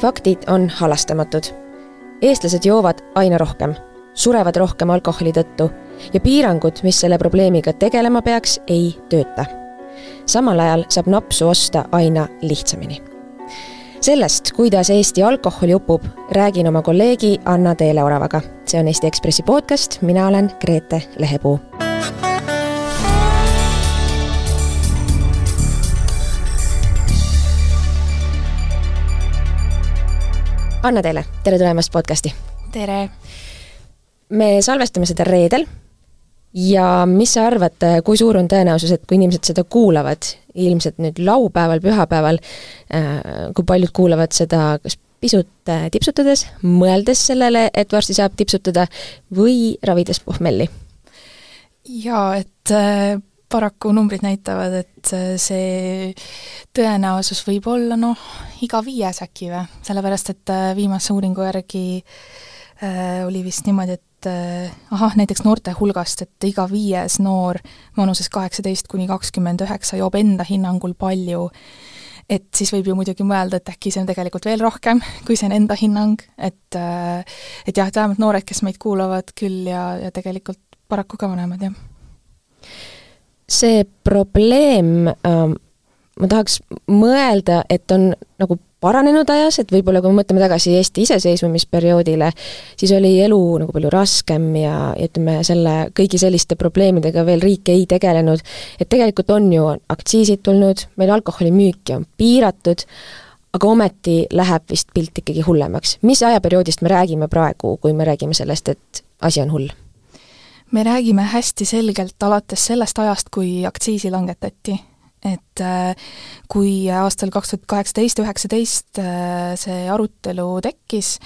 faktid on halastamatud. eestlased joovad aina rohkem, surevad rohkem alkoholi tõttu ja piirangud, mis selle probleemiga tegelema peaks, ei tööta. samal ajal saab napsu osta aina lihtsamini. sellest, kuidas Eesti alkoholi upub, räägin oma kolleegi Anna Teele-Oravaga. see on Eesti Ekspressi podcast, mina olen Grete Lehepuu Anna Teele, tere tulemast podcasti! tere! me salvestame seda reedel ja mis sa arvad, kui suur on tõenäosus, et kui inimesed seda kuulavad, ilmselt nüüd laupäeval, pühapäeval, äh, kui paljud kuulavad seda kas pisut äh, tipsutades, mõeldes sellele, et varsti saab tipsutada, või ravides pohmelli? jaa, et äh, paraku numbrid näitavad, et äh, see tõenäosus võib olla noh, iga viies äkki või, sellepärast et äh, viimase uuringu järgi äh, oli vist niimoodi, et äh, ahah, näiteks noorte hulgast, et iga viies noor vanuses kaheksateist kuni kakskümmend üheksa joob enda hinnangul palju, et siis võib ju muidugi mõelda, et äkki see on tegelikult veel rohkem, kui see on enda hinnang, et äh, et jah, et vähemalt noored, kes meid kuulavad küll ja, ja tegelikult paraku ka vanemad, jah see probleem ähm, ma tahaks mõelda, et on nagu paranenud ajas, et võib-olla kui me mõtleme tagasi Eesti iseseisvumisperioodile, siis oli elu nagu palju raskem ja, ja ütleme, selle, kõigi selliste probleemidega veel riik ei tegelenud, et tegelikult on ju aktsiisid tulnud, meil alkoholimüüki on piiratud, aga ometi läheb vist pilt ikkagi hullemaks. mis ajaperioodist me räägime praegu, kui me räägime sellest, et asi on hull? Me räägime hästi selgelt alates sellest ajast, kui aktsiisi langetati. et äh, kui aastal kaks tuhat kaheksateist, üheksateist äh, see arutelu tekkis,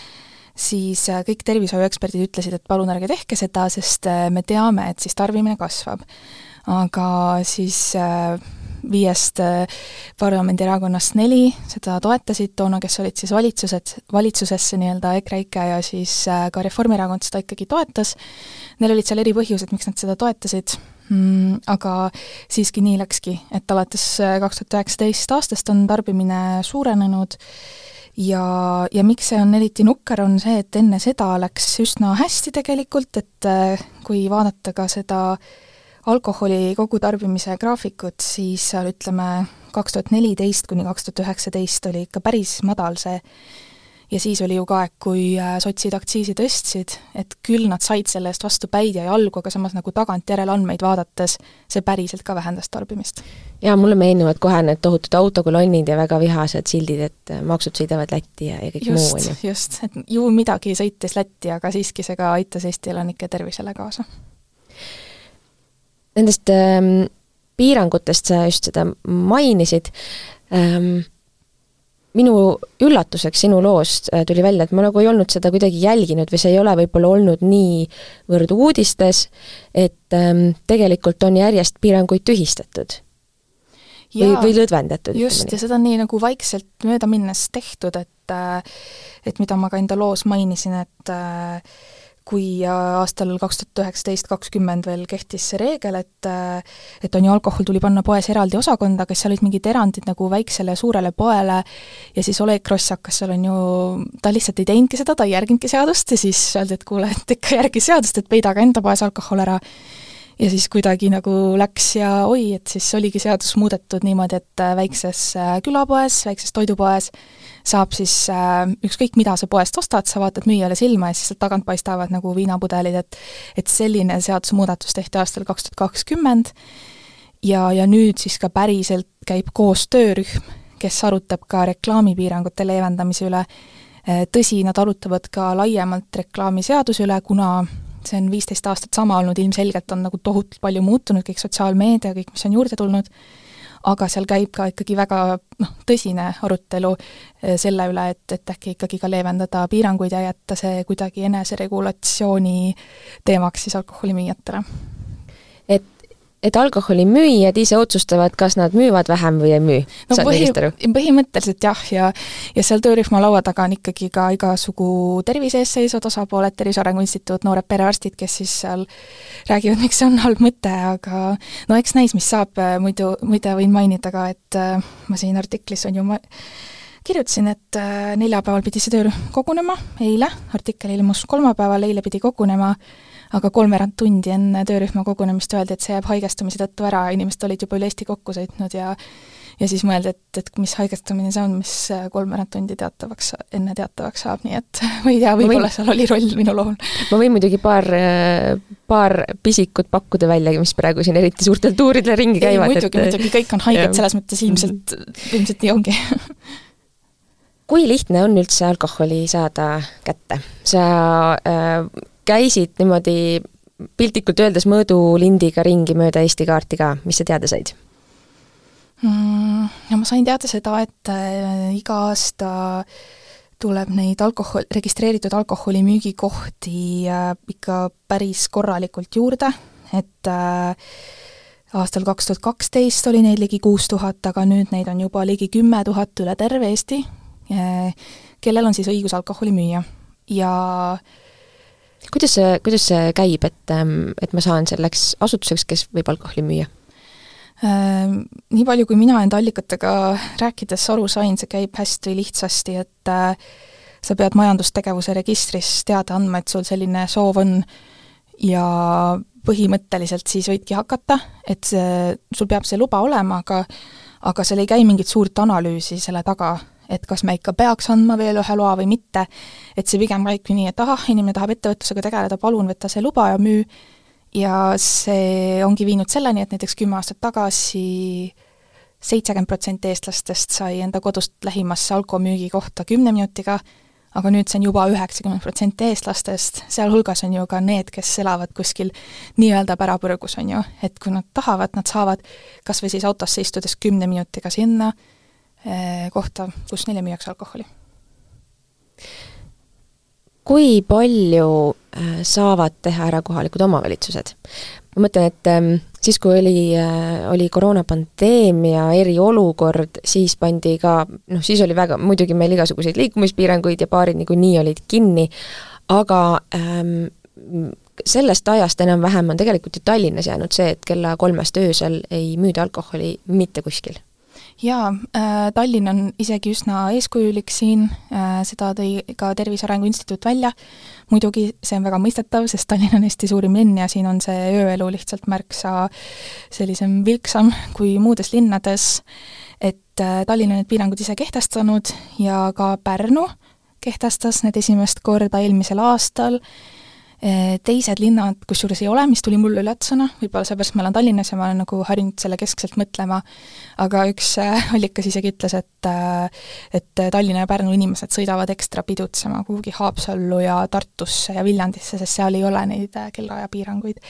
siis äh, kõik tervishoiueksperdid ütlesid, et palun ärge tehke seda, sest me teame, et siis tarbimine kasvab. aga siis viiest parlamendierakonnast neli seda toetasid toona, kes olid siis valitsused, valitsusesse nii-öelda EKREIKE ja siis ka Reformierakond seda ikkagi toetas, Neil olid seal eri põhjused, miks nad seda toetasid. Mm,, aga siiski nii läkski, et alates äh, kaks tuhat üheksateist aastast on tarbimine suurenenud ja, ja miks see on eriti nukker, on see, et enne seda läks üsna hästi tegelikult, et äh, kui vaadata ka seda alkoholi kogutarbimise graafikut, siis seal ütleme, kaks tuhat neliteist kuni kaks tuhat üheksateist oli ikka päris madal see ja siis oli ju ka aeg, kui äh, sotsid aktsiisi tõstsid, et küll nad said selle eest vastu päid ja jalgu, aga samas nagu tagantjärele andmeid vaadates see päriselt ka vähendas tarbimist. jaa, mulle meenuvad kohe need tohutud autokolonnid ja väga vihased sildid, et äh, maksud sõidavad Lätti ja, ja kõik just, muu, on ju. just, et ju midagi sõitis Lätti, aga siiski see ka aitas Eesti elanike tervisele kaasa. Nendest ähm, piirangutest sa just seda mainisid ähm,, minu üllatuseks sinu loost äh, tuli välja, et ma nagu ei olnud seda kuidagi jälginud või see ei ole võib-olla olnud niivõrd uudistes, et ähm, tegelikult on järjest piiranguid tühistatud. või, või lõdvendatud. just, ja seda on nii nagu vaikselt mööda minnes tehtud, et äh, et mida ma ka enda loos mainisin, et äh, kui aastal kaks tuhat üheksateist, kakskümmend veel kehtis see reegel, et et on ju, alkohol tuli panna poes eraldi osakonda, aga seal olid mingid erandid nagu väiksele ja suurele poele ja siis Oleg Grossakas seal on ju, ta lihtsalt ei teinudki seda, ta ei järginudki seadust ja siis öeldi, et kuule, et ikka järgi seadust, et peida ka enda poes alkohol ära ja siis kuidagi nagu läks ja oi, et siis oligi seadus muudetud niimoodi, et väikses külapoes, väikses toidupoes saab siis äh, ükskõik, mida sa poest ostad, sa vaatad müüjale silma ja siis sealt tagant paistavad nagu viinapudelid, et et selline seadusemuudatus tehti aastal kaks tuhat kakskümmend. Ja, ja nüüd siis ka päriselt käib koos töörühm, kes arutab ka reklaamipiirangute leevendamise üle, äh, tõsi, nad arutavad ka laiemalt reklaamiseaduse üle, kuna see on viisteist aastat sama olnud, ilmselgelt on nagu tohutult palju muutunud, kõik sotsiaalmeedia, kõik, mis on juurde tulnud, aga seal käib ka ikkagi väga noh, tõsine arutelu eh, selle üle, et, et äkki ikkagi ka leevendada piiranguid ja jätta see kuidagi eneseregulatsiooni teemaks siis alkoholimüüjatele. Et alkoholimüüjad ise otsustavad, kas nad müüvad vähem või ei müü? no põhi, põhimõtteliselt jah, ja ja seal töörühma laua taga on ikkagi ka igasugu tervise eest seisvad osapooled, Tervise Arengu Instituut, noored perearstid, kes siis seal räägivad, miks see on halb mõte, aga no eks näis, mis saab, muidu, muide võin mainida ka, et äh, ma siin artiklis on ju ma-, kirjutasin, et neljapäeval pidi see töörühm kogunema, eile, artikkel ilmus kolmapäeval, eile pidi kogunema, aga kolmveerand tundi enne töörühma kogunemist öeldi, et see jääb haigestumise tõttu ära, inimesed olid juba üle Eesti kokku sõitnud ja ja siis mõelda, et, et mis haigestumine see on, mis kolmveerand tundi teatavaks, enne teatavaks saab, nii et ma ei tea, võib-olla seal oli roll minu lool. ma võin muidugi paar, paar pisikut pakkuda välja, mis praegu siin eriti suurtel tuuridel ringi käivad. muidugi et..., muidugi, kõik on haiged, selles mõttes ilmselt, ilmselt nii ongi kui lihtne on üldse alkoholi saada kätte? sa äh, käisid niimoodi piltlikult öeldes mõõdulindiga ringi mööda Eesti kaarti ka, mis sa teada said? Mm, ja ma sain teada seda, et äh, iga aasta tuleb neid alkohol, registreeritud alkoholi müügikohti äh, ikka päris korralikult juurde, et äh, aastal kaks tuhat kaksteist oli neid ligi kuus tuhat, aga nüüd neid on juba ligi kümme tuhat üle terve Eesti, kellel on siis õigus alkoholi müüa ja kuidas see, kuidas see käib, et, ähm, et ma saan selleks asutuseks, kes võib alkoholi müüa? Ehm, nii palju, kui mina enda allikatega rääkides aru sain, see käib hästi lihtsasti, et äh, sa pead majandustegevuse registris teada andma, et sul selline soov on ja põhimõtteliselt siis võidki hakata, et see, sul peab see luba olema, aga aga seal ei käi mingit suurt analüüsi selle taga, et kas me ikka peaks andma veel ühe loa või mitte, et see pigem käibki nii, et ahah, inimene tahab ettevõtlusega tegeleda, palun võta see luba ja müü, ja see ongi viinud selleni, et näiteks kümme aastat tagasi seitsekümmend protsenti eestlastest sai enda kodust lähimasse alkomüügi kohta kümne minutiga, aga nüüd see on juba üheksakümmend protsenti eestlastest, sealhulgas on ju ka need, kes elavad kuskil nii-öelda pärapõrgus, on ju, et kui nad tahavad, nad saavad kas või siis autosse istudes kümne minutiga sinna kohta, kus neile müüakse alkoholi kui palju äh, saavad teha ära kohalikud omavalitsused? ma mõtlen, et ähm, siis, kui oli, äh, oli koroonapandeemia eriolukord, siis pandi ka, noh, siis oli väga, muidugi meil igasuguseid liikumispiiranguid ja baarid niikuinii olid kinni, aga ähm, sellest ajast enam-vähem on tegelikult ju Tallinnas jäänud see, et kella kolmest öösel ei müüda alkoholi mitte kuskil jaa äh,, Tallinn on isegi üsna eeskujulik siin äh,, seda tõi ka Tervise Arengu Instituut välja, muidugi see on väga mõistetav, sest Tallinn on Eesti suurim linn ja siin on see ööelu lihtsalt märksa sellisem vilksam kui muudes linnades, et äh, Tallinn on need piirangud ise kehtestanud ja ka Pärnu kehtestas need esimest korda eelmisel aastal. Eh, teised linnad kusjuures ei ole, mis tuli mulle üllatusena, võib-olla seepärast ma elan Tallinnas ja ma olen nagu harjunud selle keskselt mõtlema, aga üks äh, allikas isegi ütles, et äh, et Tallinna ja Pärnu inimesed sõidavad ekstra pidutsema kuhugi Haapsallu ja Tartusse ja Viljandisse, sest seal ei ole neid äh, kellaaja piiranguid.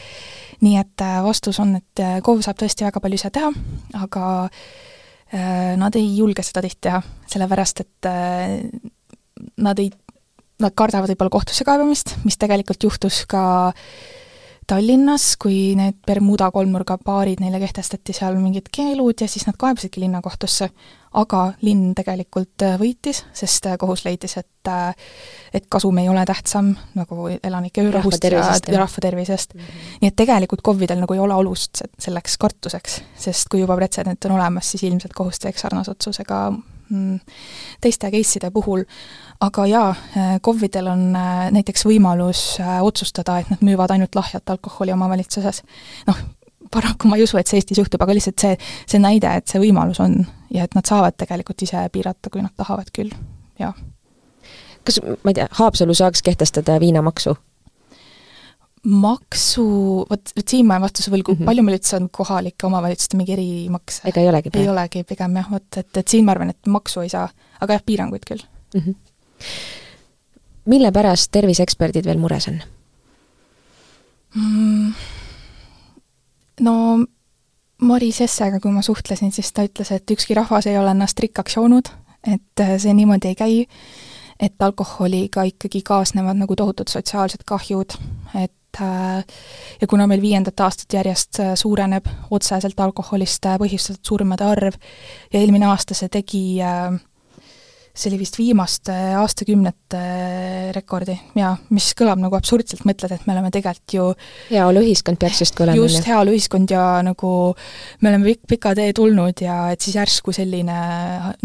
nii et vastus on, et KOV saab tõesti väga palju ise teha, aga nad ei julge seda tihti teha, sellepärast et nad ei nad kardavad võib-olla kohtusse kaebamist, mis tegelikult juhtus ka Tallinnas, kui need Bermuda kolmnurga baarid, neile kehtestati seal mingid keelud ja siis nad kaebasidki linnakohtusse. aga linn tegelikult äh, võitis, sest äh, kohus leidis, et äh, et kasum ei ole tähtsam nagu elanike öörahust ja, ja rahva tervisest mm. -hmm. nii et tegelikult KOV-idel nagu ei ole alust selleks kartuseks, sest kui juba pretsedent on olemas, siis ilmselt kohus teeks sarnase otsuse ka teiste case'ide puhul, aga jaa, äh, KOV-idel on äh, näiteks võimalus äh, otsustada, et nad müüvad ainult lahjat alkoholi omavalitsuses. noh, paraku ma ei usu, et see Eestis juhtub, aga lihtsalt see, see näide, et see võimalus on ja et nad saavad tegelikult ise piirata, kui nad tahavad küll, jah. kas, ma ei tea, Haapsalu saaks kehtestada viinamaksu? Maksu, vot, vot siin ma jään vastuse võlgu mm, -hmm. palju meil üldse on kohalike omavalitsuste mingi erimaks? ega ei olegi? ei olegi pigem jah, vot et, et siin ma arvan, et maksu ei saa, aga jah, piiranguid küll mm. -hmm mille pärast terviseeksperdid veel mures on mm,? No Maris Essega, kui ma suhtlesin, siis ta ütles, et ükski rahvas ei ole ennast rikkaks joonud, et äh, see niimoodi ei käi, et alkoholiga ikkagi kaasnevad nagu tohutud sotsiaalsed kahjud, et äh, ja kuna meil viiendat aastat järjest äh, suureneb otseselt alkoholist põhjustatud surmade arv ja eelmine aasta see tegi äh, see oli vist viimaste aastakümnete rekordi ja mis kõlab nagu absurdselt, mõtled, et me oleme tegelikult ju heaoluühiskond peaks justkui olema. just, heaoluühiskond ja nagu me oleme pikk, pika tee tulnud ja et siis järsku selline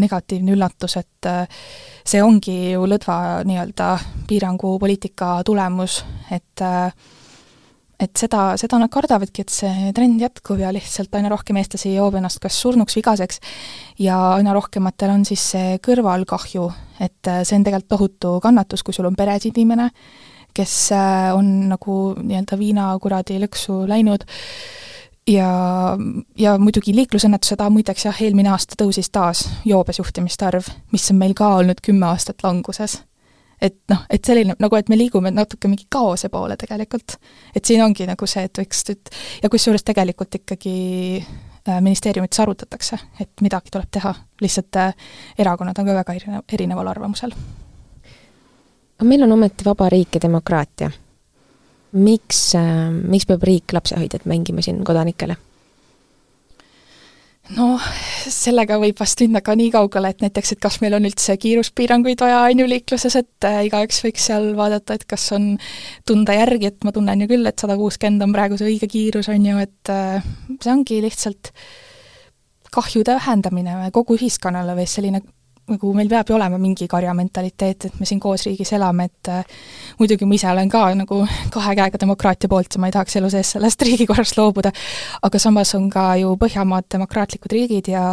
negatiivne üllatus, et äh, see ongi ju lõdva nii-öelda piirangupoliitika tulemus, et äh, et seda, seda nad kardavadki, et see trend jätkub ja lihtsalt aina rohkem eestlasi joob ennast kas surnuks, vigaseks ja aina rohkematel on siis see kõrvalkahju, et äh, see on tegelikult tohutu kannatus, kui sul on peres inimene, kes äh, on nagu nii-öelda viinakuradi lõksu läinud ja, ja muidugi liiklusõnnetused, muideks jah, eelmine aasta tõusis taas joobes juhtimiste arv, mis on meil ka olnud kümme aastat languses et noh, et selline nagu, et me liigume natuke mingi kaose poole tegelikult. et siin ongi nagu see, et võiks nüüd, ja kusjuures tegelikult ikkagi äh, ministeeriumites arutatakse, et midagi tuleb teha, lihtsalt äh, erakonnad on ka väga erinev, erineval arvamusel. aga meil on ometi vaba riik ja demokraatia. miks, äh, miks peab riik lapsehoidjat mängima siin kodanikele? Noh, sellega võib vast minna ka nii kaugele, et näiteks, et kas meil on üldse kiiruspiiranguid vaja, on ju, liikluses, et äh, igaüks võiks seal vaadata, et kas on tunda järgi, et ma tunnen ju küll, et sada kuuskümmend on praegu see õige kiirus, on ju, et äh, see ongi lihtsalt kahjude vähendamine kogu ühiskonnale või selline nagu meil peab ju olema mingi karjamentaliteet, et me siin koos riigis elame, et äh, muidugi ma ise olen ka nagu kahe käega demokraatia poolt ja ma ei tahaks elu sees sellest riigikorrast loobuda, aga samas on ka ju Põhjamaad demokraatlikud riigid ja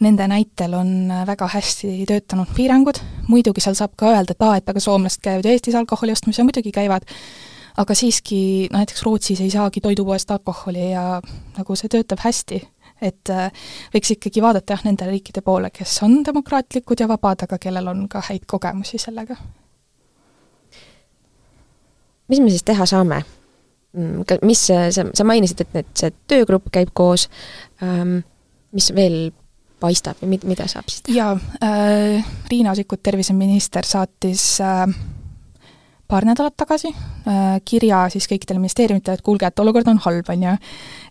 nende näitel on väga hästi töötanud piirangud, muidugi seal saab ka öelda, et aa, et aga soomlased käivad ju Eestis alkoholi ostmas ja muidugi käivad, aga siiski no näiteks Rootsis ei saagi toidupoest alkoholi ja nagu see töötab hästi et äh, võiks ikkagi vaadata jah, nende riikide poole, kes on demokraatlikud ja vabad, aga kellel on ka häid kogemusi sellega. mis me siis teha saame? Mm, mis, sa, sa mainisid, et, et see töögrupp käib koos ähm,, mis veel paistab ja mid-, mida saab siis teha? jaa äh,, Riina Sikkut, terviseminister, saatis äh, paar nädalat tagasi äh, kirja siis kõikidele ministeeriumitele, et kuulge, et olukord on halb, on ju.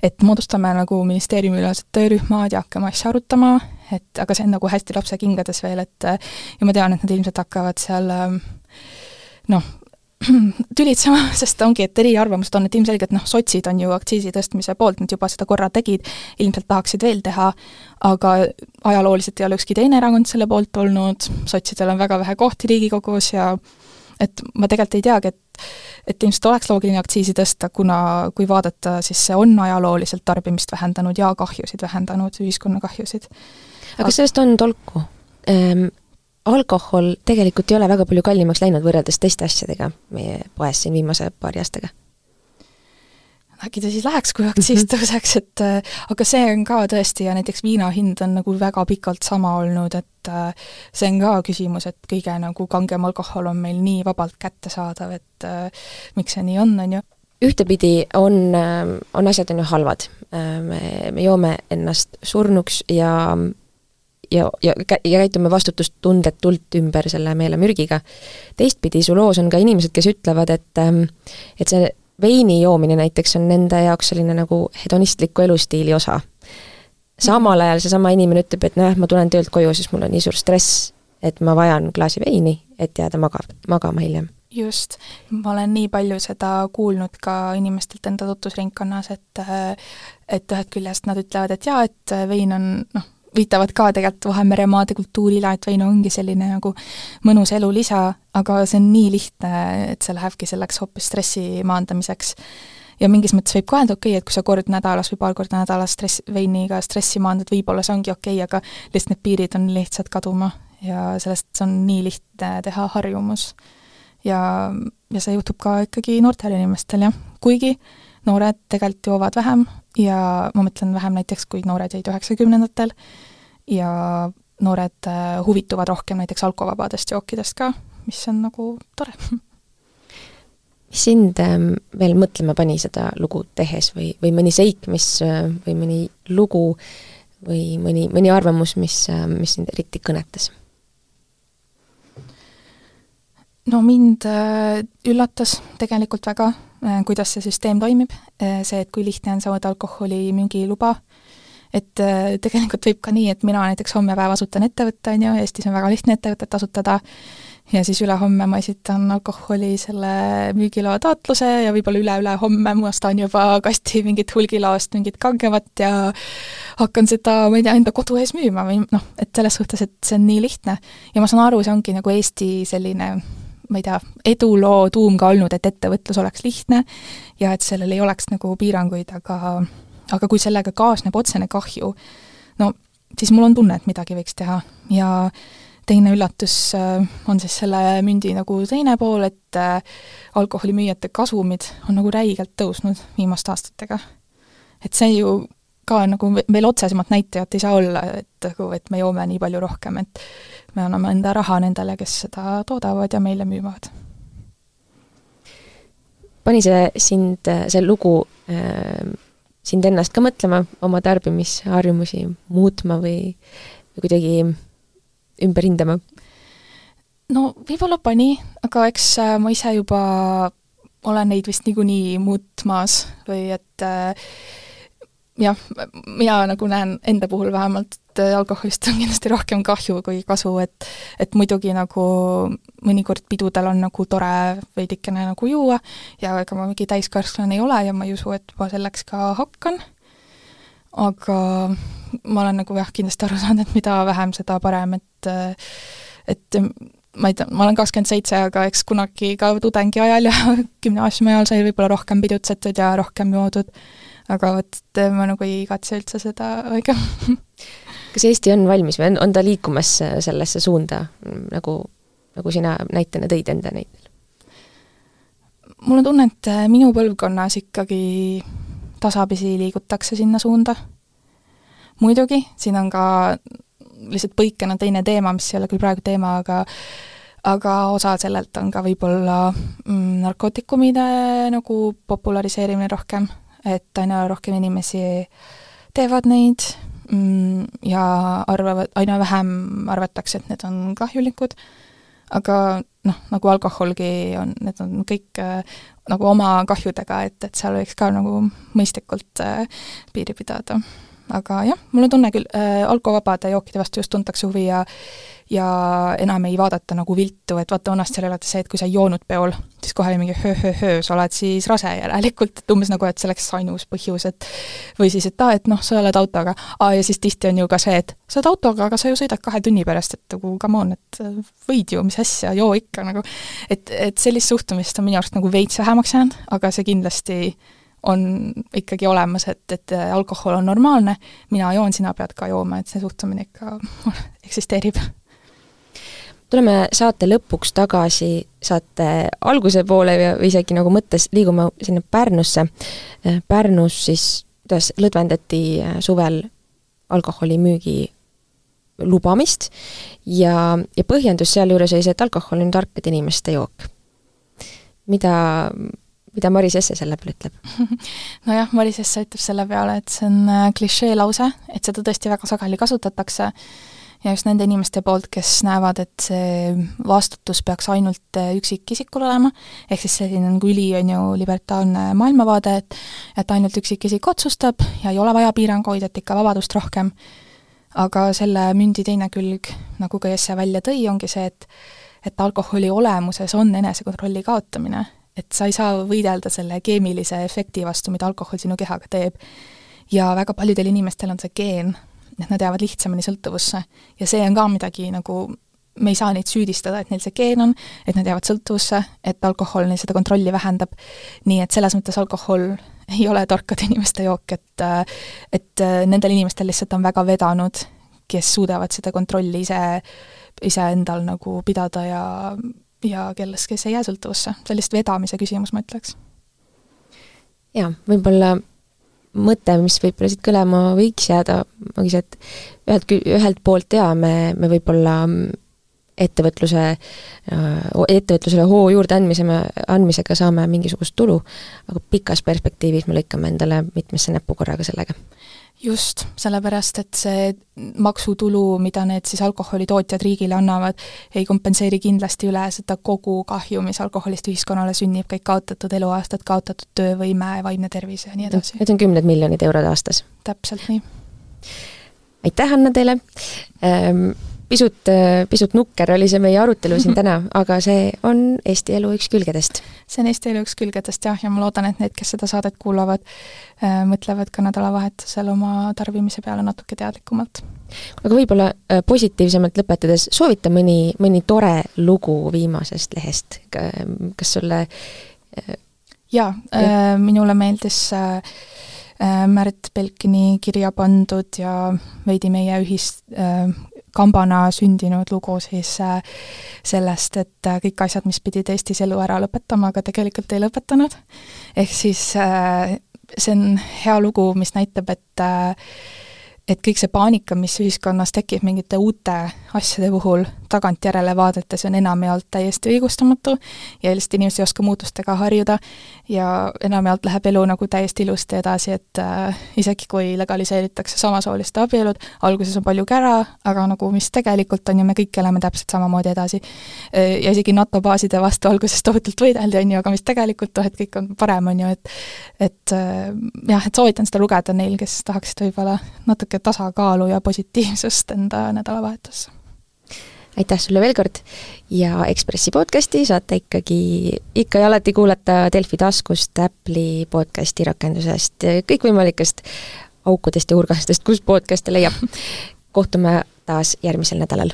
et moodustame nagu ministeeriumiülesed töörühmad ja hakkame asja arutama, et aga see on nagu hästi lapsekingades veel, et ja ma tean, et nad ilmselt hakkavad seal ähm, noh, tülitsema, sest ongi, et eriarvamused on, et ilmselgelt noh, sotsid on ju aktsiisi tõstmise poolt, nad juba seda korra tegid, ilmselt tahaksid veel teha, aga ajalooliselt ei ole ükski teine erakond selle poolt olnud, sotsidel on väga vähe kohti Riigikogus ja et ma tegelikult ei teagi, et et ilmselt oleks loogiline aktsiisi tõsta, kuna kui vaadata, siis see on ajalooliselt tarbimist vähendanud ja kahjusid vähendanud, ühiskonna kahjusid. aga kas sellest on tolku ähm,? alkohol tegelikult ei ole väga palju kallimaks läinud võrreldes teiste asjadega meie poes siin viimase paari aastaga äkki ta siis läheks, kui aktsiis tõuseks, et äh, aga see on ka tõesti ja näiteks viina hind on nagu väga pikalt sama olnud, et äh, see on ka küsimus, et kõige nagu kangem alkohol on meil nii vabalt kättesaadav, et äh, miks see nii on, on ju ühtepidi on, on asjad on ju halvad. me, me joome ennast surnuks ja ja, ja, ja käitume vastutustundetult ümber selle meelemürgiga. teistpidi su loos on ka inimesed, kes ütlevad, et et see veini joomine näiteks on nende jaoks selline nagu hedonistliku elustiili osa. samal ajal seesama inimene ütleb, et nojah, ma tulen töölt koju, siis mul on nii suur stress, et ma vajan klaasi veini, et jääda maga-, magama hiljem. just, ma olen nii palju seda kuulnud ka inimestelt enda tutvusringkonnas, et et ühest küljest nad ütlevad, et jaa, et vein on noh, viitavad ka tegelikult Vahemere maade kultuurile, et vein ongi selline nagu mõnus elu lisa, aga see on nii lihtne, et see lähebki selleks hoopis stressi maandamiseks. ja mingis mõttes võib ka öelda, okei okay,, et kui sa kord nädalas või paar korda nädalas stress, veiniga stressi maandad, võib-olla see ongi okei okay,, aga lihtsalt need piirid on lihtsalt kaduma ja sellest on nii lihtne teha harjumus. ja, ja see juhtub ka ikkagi noortel inimestel, jah, kuigi noored tegelikult joovad vähem ja ma mõtlen vähem näiteks, kui noored jäid üheksakümnendatel ja noored äh, huvituvad rohkem näiteks alkovabadest jookidest ka, mis on nagu tore. mis sind ähm, veel mõtlema pani seda lugu tehes või, või mõni seik, mis, äh, või mõni lugu või mõni, mõni arvamus, mis, äh, mis sind eriti kõnetas? no mind üllatas tegelikult väga kuidas see süsteem toimib, see, et kui lihtne on saada alkoholimüügiluba, et äh, tegelikult võib ka nii, et mina näiteks homme päev asutan ettevõtte, on ju, Eestis on väga lihtne ettevõtet asutada, ja siis ülehomme ma esitan alkoholi selle müügiloa taotluse ja võib-olla üle-ülehomme ma ostan juba kasti mingit hulgilaost mingit kangemat ja hakkan seda, ma ei tea, enda kodu ees müüma või noh, et selles suhtes, et see on nii lihtne. ja ma saan aru, see ongi nagu Eesti selline ma ei tea, eduloo tuum ka olnud, et ettevõtlus oleks lihtne ja et sellel ei oleks nagu piiranguid, aga aga kui sellega kaasneb otsene kahju, no siis mul on tunne, et midagi võiks teha ja teine üllatus äh, on siis selle mündi nagu teine pool, et äh, alkoholimüüjate kasumid on nagu räigelt tõusnud viimaste aastatega. et see ju ka nagu veel otsesemat näitajat ei saa olla, et nagu, et me joome nii palju rohkem, et me anname enda raha nendele, kes seda toodavad ja meile müüvad. pani see sind, see lugu äh sind ennast ka mõtlema, oma tarbimisharjumusi muutma või, või kuidagi ümber hindama? no võib-olla pani, aga eks äh, ma ise juba olen neid vist niikuinii muutmas või et äh, jah, mina nagu näen enda puhul vähemalt, et alkoholist on kindlasti rohkem kahju kui kasu, et et muidugi nagu mõnikord pidudel on nagu tore veidikene nagu juua ja ega ma mingi täiskasvanu ei ole ja ma ei usu, et ma selleks ka hakkan, aga ma olen nagu jah, kindlasti aru saanud, et mida vähem, seda parem, et et ma ei tea, ma olen kakskümmend seitse, aga eks kunagi ka tudengi ajal ja gümnaasiumi ajal sai võib-olla rohkem pidutsetud ja rohkem joodud aga vot ma nagu ei igatse üldse seda aega kas Eesti on valmis või on, on ta liikumas sellesse suunda, nagu, nagu sina näitena tõid enda näitel? mul on tunne, et minu põlvkonnas ikkagi tasapisi liigutakse sinna suunda. muidugi, siin on ka lihtsalt põikena teine teema, mis ei ole küll praegu teema, aga aga osa sellelt on ka võib-olla mm, narkootikumide nagu populariseerimine rohkem, et aina rohkem inimesi teevad neid mm, ja arvavad, aina vähem arvatakse, et need on kahjulikud, aga noh, nagu alkoholgi on, need on kõik äh, nagu oma kahjudega, et, et seal võiks ka nagu mõistlikult äh, piiri pidada. Aga jah, mul on tunne küll äh,, alkovabade jookide vastu just tuntakse huvi ja ja enam ei vaadata nagu viltu, et vaata vanasti oli alati see, et kui sa ei joonud peol, siis kohe oli mingi höö-höö-höö, sa oled siis rase järelikult, et umbes nagu, et see oleks ainus põhjus, et või siis, et aa, et noh, sa oled autoga, aa ja siis tihti on ju ka see, et sa oled autoga, aga sa ju sõidad kahe tunni pärast, et nagu come on, et võid ju, mis asja, joo ikka nagu. et, et sellist suhtumist on minu arust nagu veits vähemaks jäänud, aga see kindlasti on ikkagi olemas, et, et alkohol on normaalne, mina joon, sina pead ka jooma, et see suhtumine ikka eksisteerib tuleme saate lõpuks tagasi saate alguse poole ja isegi nagu mõttes liigume sinna Pärnusse. Pärnus siis, kuidas lõdvendati äh, suvel alkoholimüügi lubamist ja, ja põhjendus sealjuures oli see, et alkohol on tarkade inimeste jook. mida, mida Maris Esse selle peale ütleb? nojah, Maris Esse ütleb selle peale, et see on äh, klišee lause, et seda tõesti väga sageli kasutatakse. Ja just nende inimeste poolt, kes näevad, et see vastutus peaks ainult äh, üksikisikul olema, ehk siis selline nagu üli, on ju, libertaarne maailmavaade, et et ainult üksikisik otsustab ja ei ole vaja piiranguid, et ikka vabadust rohkem, aga selle mündi teine külg, nagu ka Jesse välja tõi, ongi see, et et alkoholi olemuses on enesekontrolli kaotamine, et sa ei saa võidelda selle keemilise efekti vastu, mida alkohol sinu kehaga teeb. ja väga paljudel inimestel on see geen, et nad jäävad lihtsamini sõltuvusse. ja see on ka midagi nagu, me ei saa neid süüdistada, et neil see geen on, et nad jäävad sõltuvusse, et alkohol neil seda kontrolli vähendab, nii et selles mõttes alkohol ei ole tarkade inimeste jook, et et nendel inimestel lihtsalt on väga vedanud, kes suudavad seda kontrolli ise, iseendal nagu pidada ja ja kelles, kes ei jää sõltuvusse, sellist vedamise küsimus, ma ütleks. jaa, võib-olla mõte, mis võib-olla siit kõlama võiks jääda, ongi see, et ühelt, ühelt poolt jaa, me, me võib-olla ettevõtluse, ettevõtlusele hoo juurde andmise, andmisega saame mingisugust tulu, aga pikas perspektiivis me lõikame endale mitmesse näppu korraga sellega just, sellepärast et see maksutulu, mida need siis alkoholitootjad riigile annavad, ei kompenseeri kindlasti üle seda kogu kahju, mis alkoholist ühiskonnale sünnib, kõik kaotatud eluaastad, kaotatud töövõime, vaimne tervis ja nii edasi. Need on kümned miljonid eurod aastas? täpselt nii. aitäh, Anna, teile ähm,! Pisut, pisut nukker oli see meie arutelu siin täna, aga see on Eesti elu üks külgedest. see on Eesti elu üks külgedest jah, ja ma loodan, et need, kes seda saadet kuulavad, äh, mõtlevad ka nädalavahetusel oma tarbimise peale natuke teadlikumalt. aga võib-olla äh, positiivsemalt lõpetades, soovita mõni, mõni tore lugu viimasest lehest, kas sulle äh, jaa ja., minule meeldis Märt Belkini kirja pandud ja veidi meie ühist kambana sündinud lugu siis äh, sellest, et äh, kõik asjad, mis pidid Eestis elu ära lõpetama, aga tegelikult ei lõpetanud. ehk siis äh, see on hea lugu, mis näitab, et et kõik see paanika, mis ühiskonnas tekib mingite uute asjade puhul, tagantjärele vaadates on enamjaolt täiesti õigustamatu ja lihtsalt inimesed ei oska muutustega harjuda ja enamjaolt läheb elu nagu täiesti ilusti edasi, et äh, isegi kui legaliseeritakse samasooliste abielud, alguses on palju kära, aga nagu mis tegelikult on ju, me kõik elame täpselt samamoodi edasi. Äh, ja isegi NATO baaside vastu alguses tohutult võideldi, on ju, aga mis tegelikult noh, et kõik on parem, on ju, et et äh, jah, et soovitan seda lugeda neil, kes tahaksid võib-olla natuke tasakaalu ja positiivsust enda nädalavahetusse aitäh sulle veel kord ja Ekspressi podcasti saate ikkagi ikka ja alati kuulata Delfi taskust, Apple'i podcasti rakendusest, kõikvõimalikest aukudest ja urgastest, kust podcast'e leiab. kohtume taas järgmisel nädalal